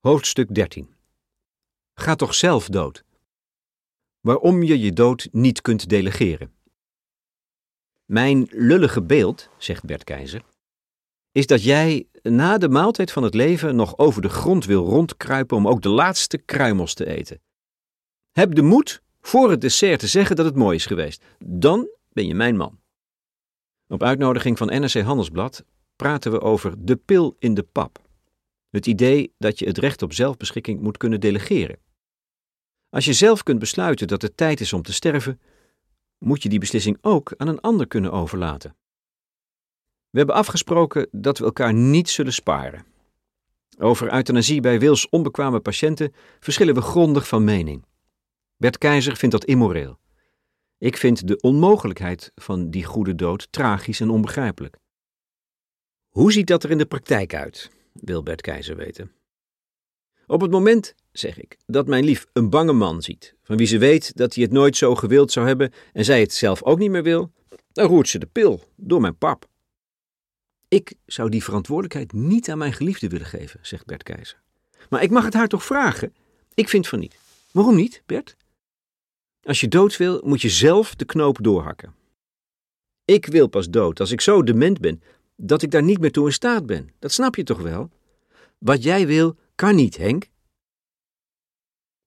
Hoofdstuk 13 Ga toch zelf dood. Waarom je je dood niet kunt delegeren. Mijn lullige beeld, zegt Bert Keizer, is dat jij na de maaltijd van het leven nog over de grond wil rondkruipen om ook de laatste kruimels te eten. Heb de moed voor het dessert te zeggen dat het mooi is geweest. Dan ben je mijn man. Op uitnodiging van NRC Handelsblad praten we over de pil in de pap. Het idee dat je het recht op zelfbeschikking moet kunnen delegeren. Als je zelf kunt besluiten dat het tijd is om te sterven, moet je die beslissing ook aan een ander kunnen overlaten. We hebben afgesproken dat we elkaar niet zullen sparen. Over euthanasie bij wils onbekwame patiënten verschillen we grondig van mening. Bert Keizer vindt dat immoreel. Ik vind de onmogelijkheid van die goede dood tragisch en onbegrijpelijk. Hoe ziet dat er in de praktijk uit? Wil Bert Keizer weten. Op het moment, zeg ik, dat mijn lief een bange man ziet, van wie ze weet dat hij het nooit zo gewild zou hebben en zij het zelf ook niet meer wil, dan roert ze de pil door mijn pap. Ik zou die verantwoordelijkheid niet aan mijn geliefde willen geven, zegt Bert Keizer. Maar ik mag het haar toch vragen? Ik vind van niet. Waarom niet, Bert? Als je dood wil, moet je zelf de knoop doorhakken. Ik wil pas dood als ik zo dement ben dat ik daar niet meer toe in staat ben. Dat snap je toch wel? Wat jij wil, kan niet, Henk.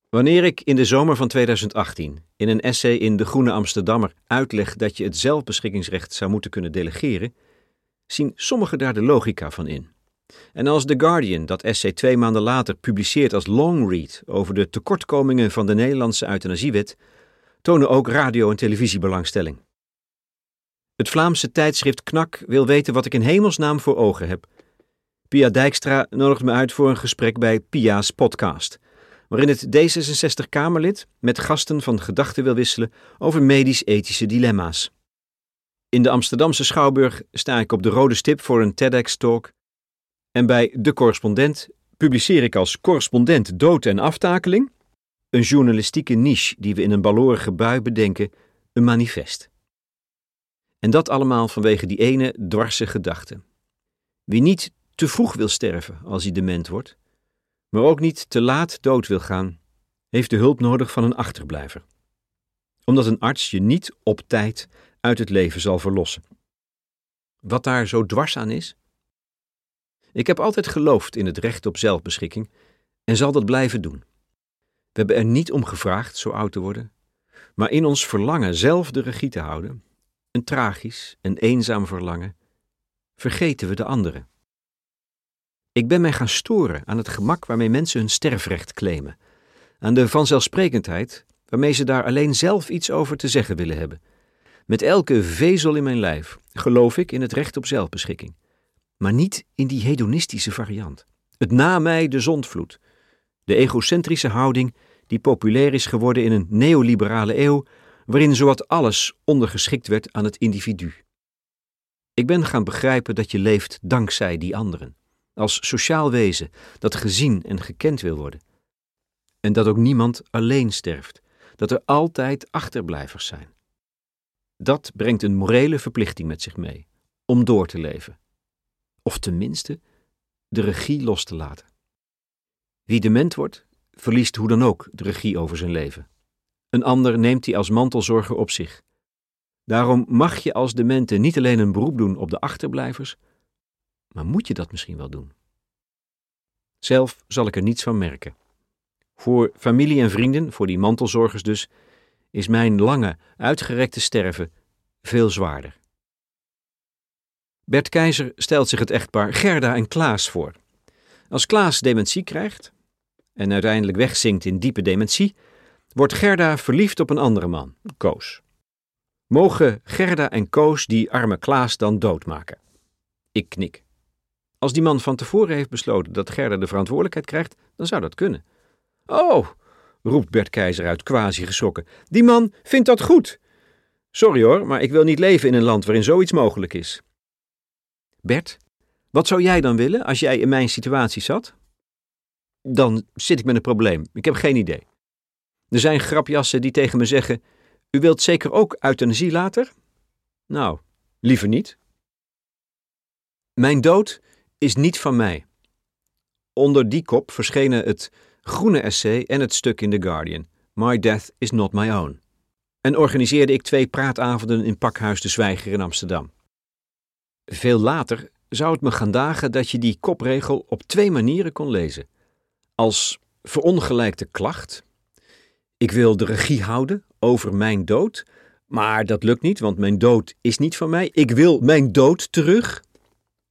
Wanneer ik in de zomer van 2018 in een essay in De Groene Amsterdammer uitleg dat je het zelfbeschikkingsrecht zou moeten kunnen delegeren, zien sommigen daar de logica van in. En als The Guardian dat essay twee maanden later publiceert als longread over de tekortkomingen van de Nederlandse euthanasiewet, tonen ook radio- en televisiebelangstelling. Het Vlaamse tijdschrift Knak wil weten wat ik in hemelsnaam voor ogen heb. Pia Dijkstra nodigt me uit voor een gesprek bij Pia's podcast, waarin het D66-Kamerlid met gasten van gedachten wil wisselen over medisch-ethische dilemma's. In de Amsterdamse Schouwburg sta ik op de rode stip voor een TEDx-talk en bij De Correspondent publiceer ik als correspondent dood en aftakeling, een journalistieke niche die we in een balorige bui bedenken, een manifest. En dat allemaal vanwege die ene dwarse gedachte. Wie niet te vroeg wil sterven als hij dement wordt, maar ook niet te laat dood wil gaan, heeft de hulp nodig van een achterblijver. Omdat een arts je niet op tijd uit het leven zal verlossen. Wat daar zo dwars aan is? Ik heb altijd geloofd in het recht op zelfbeschikking en zal dat blijven doen. We hebben er niet om gevraagd zo oud te worden, maar in ons verlangen zelf de regie te houden, een tragisch en eenzaam verlangen, vergeten we de anderen. Ik ben mij gaan storen aan het gemak waarmee mensen hun sterfrecht claimen, aan de vanzelfsprekendheid waarmee ze daar alleen zelf iets over te zeggen willen hebben. Met elke vezel in mijn lijf geloof ik in het recht op zelfbeschikking, maar niet in die hedonistische variant. Het na mij de zondvloed, de egocentrische houding die populair is geworden in een neoliberale eeuw waarin zowat alles ondergeschikt werd aan het individu. Ik ben gaan begrijpen dat je leeft dankzij die anderen, als sociaal wezen dat gezien en gekend wil worden. En dat ook niemand alleen sterft, dat er altijd achterblijvers zijn. Dat brengt een morele verplichting met zich mee, om door te leven. Of tenminste, de regie los te laten. Wie dement wordt, verliest hoe dan ook de regie over zijn leven. Een ander neemt die als mantelzorger op zich. Daarom mag je als demente niet alleen een beroep doen op de achterblijvers, maar moet je dat misschien wel doen. Zelf zal ik er niets van merken. Voor familie en vrienden, voor die mantelzorgers dus, is mijn lange, uitgerekte sterven veel zwaarder. Bert Keizer stelt zich het echtpaar Gerda en Klaas voor. Als Klaas dementie krijgt en uiteindelijk wegzinkt in diepe dementie, wordt Gerda verliefd op een andere man, Koos. Mogen Gerda en Koos die arme Klaas dan doodmaken? Ik knik. Als die man van tevoren heeft besloten dat Gerda de verantwoordelijkheid krijgt, dan zou dat kunnen. Oh, roept Bert Keizer uit, quasi geschrokken. Die man vindt dat goed. Sorry hoor, maar ik wil niet leven in een land waarin zoiets mogelijk is. Bert, wat zou jij dan willen als jij in mijn situatie zat? Dan zit ik met een probleem. Ik heb geen idee. Er zijn grapjassen die tegen me zeggen: U wilt zeker ook euthanasie later? Nou, liever niet. Mijn dood is niet van mij. Onder die kop verschenen het groene essay en het stuk in The Guardian, My Death is Not My Own. En organiseerde ik twee praatavonden in Pakhuis de Zwijger in Amsterdam. Veel later zou het me gaan dagen dat je die kopregel op twee manieren kon lezen. Als verongelijkte klacht. Ik wil de regie houden over mijn dood, maar dat lukt niet, want mijn dood is niet van mij. Ik wil mijn dood terug.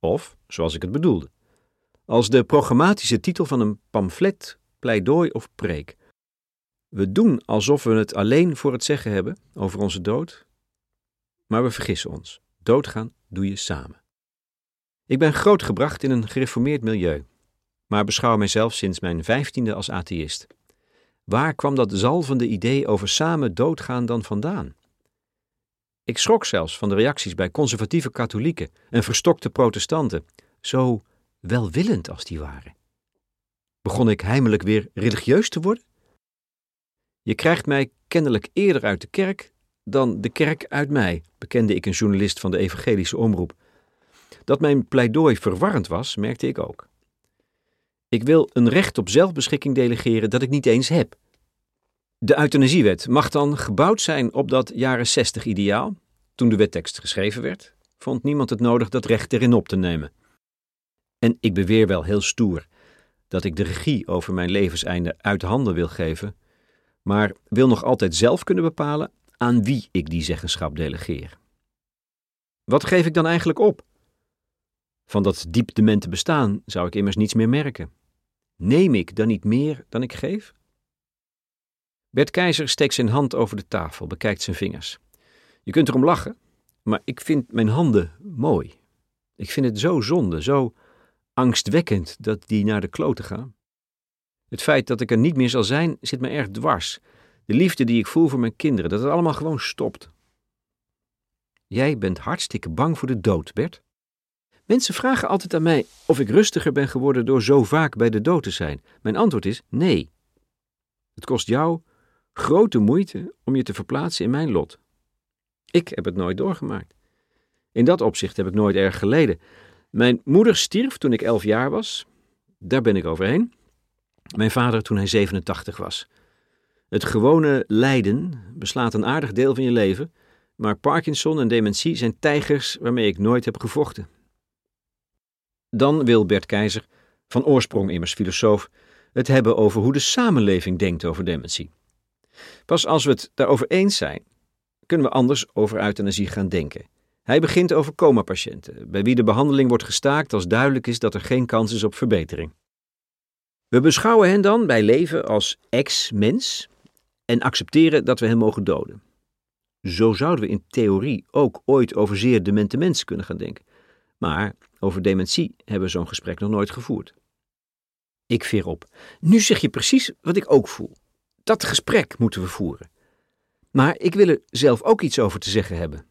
Of, zoals ik het bedoelde, als de programmatische titel van een pamflet, pleidooi of preek. We doen alsof we het alleen voor het zeggen hebben over onze dood, maar we vergissen ons. Doodgaan doe je samen. Ik ben grootgebracht in een gereformeerd milieu, maar beschouw mijzelf sinds mijn vijftiende als atheïst. Waar kwam dat zalvende idee over samen doodgaan dan vandaan? Ik schrok zelfs van de reacties bij conservatieve katholieken en verstokte protestanten, zo welwillend als die waren. Begon ik heimelijk weer religieus te worden? Je krijgt mij kennelijk eerder uit de kerk dan de kerk uit mij, bekende ik een journalist van de evangelische omroep. Dat mijn pleidooi verwarrend was, merkte ik ook. Ik wil een recht op zelfbeschikking delegeren dat ik niet eens heb. De euthanasiewet mag dan gebouwd zijn op dat jaren 60 ideaal. Toen de wettekst geschreven werd, vond niemand het nodig dat recht erin op te nemen. En ik beweer wel heel stoer dat ik de regie over mijn levenseinde uit handen wil geven, maar wil nog altijd zelf kunnen bepalen aan wie ik die zeggenschap delegeer. Wat geef ik dan eigenlijk op? Van dat diep demente bestaan zou ik immers niets meer merken. Neem ik dan niet meer dan ik geef? Bert Keizer steekt zijn hand over de tafel, bekijkt zijn vingers. Je kunt erom lachen, maar ik vind mijn handen mooi. Ik vind het zo zonde, zo angstwekkend dat die naar de kloten gaan. Het feit dat ik er niet meer zal zijn, zit me erg dwars. De liefde die ik voel voor mijn kinderen, dat het allemaal gewoon stopt. Jij bent hartstikke bang voor de dood, Bert. Mensen vragen altijd aan mij of ik rustiger ben geworden door zo vaak bij de dood te zijn. Mijn antwoord is nee. Het kost jou grote moeite om je te verplaatsen in mijn lot. Ik heb het nooit doorgemaakt. In dat opzicht heb ik nooit erg geleden. Mijn moeder stierf toen ik elf jaar was. Daar ben ik overheen. Mijn vader toen hij 87 was. Het gewone lijden beslaat een aardig deel van je leven, maar Parkinson en dementie zijn tijgers waarmee ik nooit heb gevochten. Dan wil Bert Keizer, van oorsprong immers filosoof, het hebben over hoe de samenleving denkt over dementie. Pas als we het daarover eens zijn, kunnen we anders over euthanasie gaan denken. Hij begint over coma-patiënten, bij wie de behandeling wordt gestaakt als duidelijk is dat er geen kans is op verbetering. We beschouwen hen dan bij leven als ex-mens en accepteren dat we hen mogen doden. Zo zouden we in theorie ook ooit over zeer demente mensen kunnen gaan denken. Maar over dementie hebben we zo'n gesprek nog nooit gevoerd. Ik veer op. Nu zeg je precies wat ik ook voel. Dat gesprek moeten we voeren. Maar ik wil er zelf ook iets over te zeggen hebben.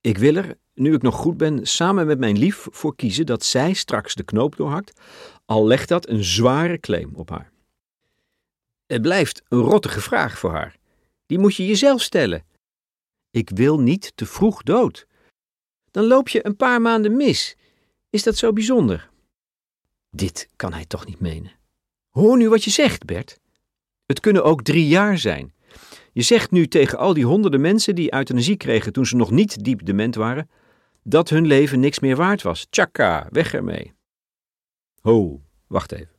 Ik wil er, nu ik nog goed ben, samen met mijn lief voor kiezen dat zij straks de knoop doorhakt, al legt dat een zware claim op haar. Het blijft een rottige vraag voor haar. Die moet je jezelf stellen. Ik wil niet te vroeg dood. Dan loop je een paar maanden mis. Is dat zo bijzonder? Dit kan hij toch niet menen. Hoor nu wat je zegt, Bert. Het kunnen ook drie jaar zijn. Je zegt nu tegen al die honderden mensen die euthanasie kregen toen ze nog niet diep dement waren, dat hun leven niks meer waard was. Tjaka, weg ermee. Ho, wacht even.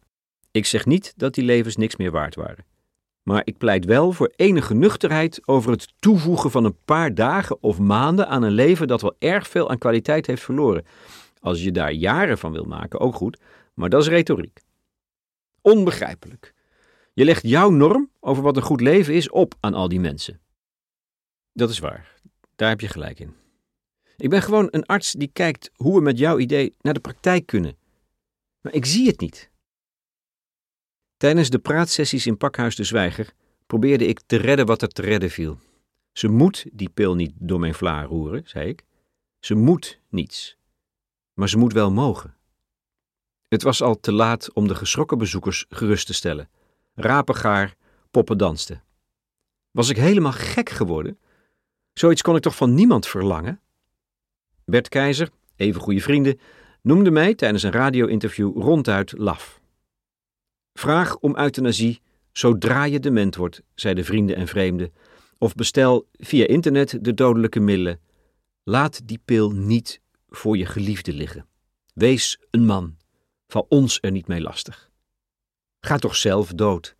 Ik zeg niet dat die levens niks meer waard waren. Maar ik pleit wel voor enige nuchterheid over het toevoegen van een paar dagen of maanden aan een leven dat wel erg veel aan kwaliteit heeft verloren. Als je daar jaren van wil maken, ook goed, maar dat is retoriek. Onbegrijpelijk. Je legt jouw norm over wat een goed leven is op aan al die mensen. Dat is waar. Daar heb je gelijk in. Ik ben gewoon een arts die kijkt hoe we met jouw idee naar de praktijk kunnen. Maar ik zie het niet. Tijdens de praatsessies in Pakhuis de Zwijger probeerde ik te redden wat er te redden viel. Ze moet die pil niet door mijn vlaar roeren, zei ik. Ze moet niets. Maar ze moet wel mogen. Het was al te laat om de geschrokken bezoekers gerust te stellen. Rapengaar, poppen dansten. Was ik helemaal gek geworden? Zoiets kon ik toch van niemand verlangen? Bert Keizer, even goede vrienden, noemde mij tijdens een radio-interview ronduit laf. Vraag om euthanasie zodra je dement wordt, zeiden vrienden en vreemden, of bestel via internet de dodelijke middelen. Laat die pil niet voor je geliefde liggen. Wees een man. Val ons er niet mee lastig. Ga toch zelf dood.